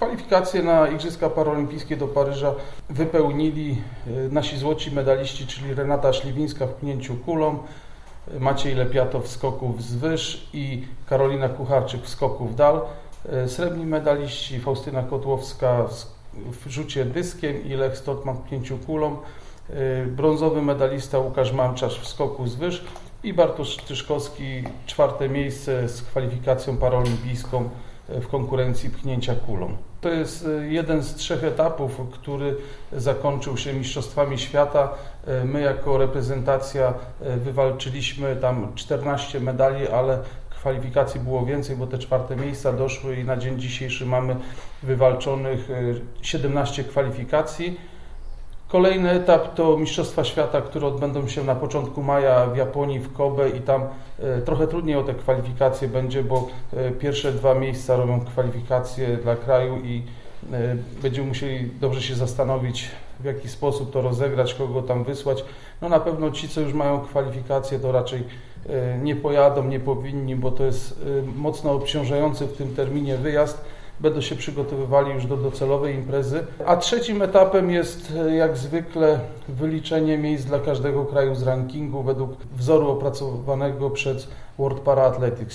Kwalifikacje na Igrzyska Paralimpijskie do Paryża wypełnili e, nasi złoci medaliści, czyli Renata Szliwińska w pchnięciu kulą, Maciej Lepiatow w skoku wzwyż i Karolina Kucharczyk w skoku w dal. E, Srebrni medaliści Faustyna Kotłowska w rzucie dyskiem i Lech Stotman w pchnięciu kulą. E, Brązowy medalista Łukasz Mamczarz w skoku wzwyż i Bartosz Tyszkowski czwarte miejsce z kwalifikacją paraolimpijską w konkurencji pchnięcia kulą. To jest e, jeden z trzech etapów, który zakończył się Mistrzostwami Świata. E, my jako reprezentacja e, wywalczyliśmy tam 14 medali, ale kwalifikacji było więcej, bo te czwarte miejsca doszły i na dzień dzisiejszy mamy wywalczonych 17 kwalifikacji. Kolejny etap to Mistrzostwa Świata, które odbędą się na początku maja w Japonii, w Kobe i tam e, trochę trudniej o te kwalifikacje będzie, bo e, pierwsze dwa miejsca robią kwalifikacje dla kraju i e, będziemy musieli dobrze się zastanowić, w jaki sposób to rozegrać, kogo tam wysłać. No na pewno ci, co już mają kwalifikacje, to raczej nie pojadą, nie powinni, bo to jest mocno obciążający w tym terminie wyjazd będą się przygotowywali już do docelowej imprezy. A trzecim etapem jest jak zwykle wyliczenie miejsc dla każdego kraju z rankingu według wzoru opracowanego przez World Para Athletics.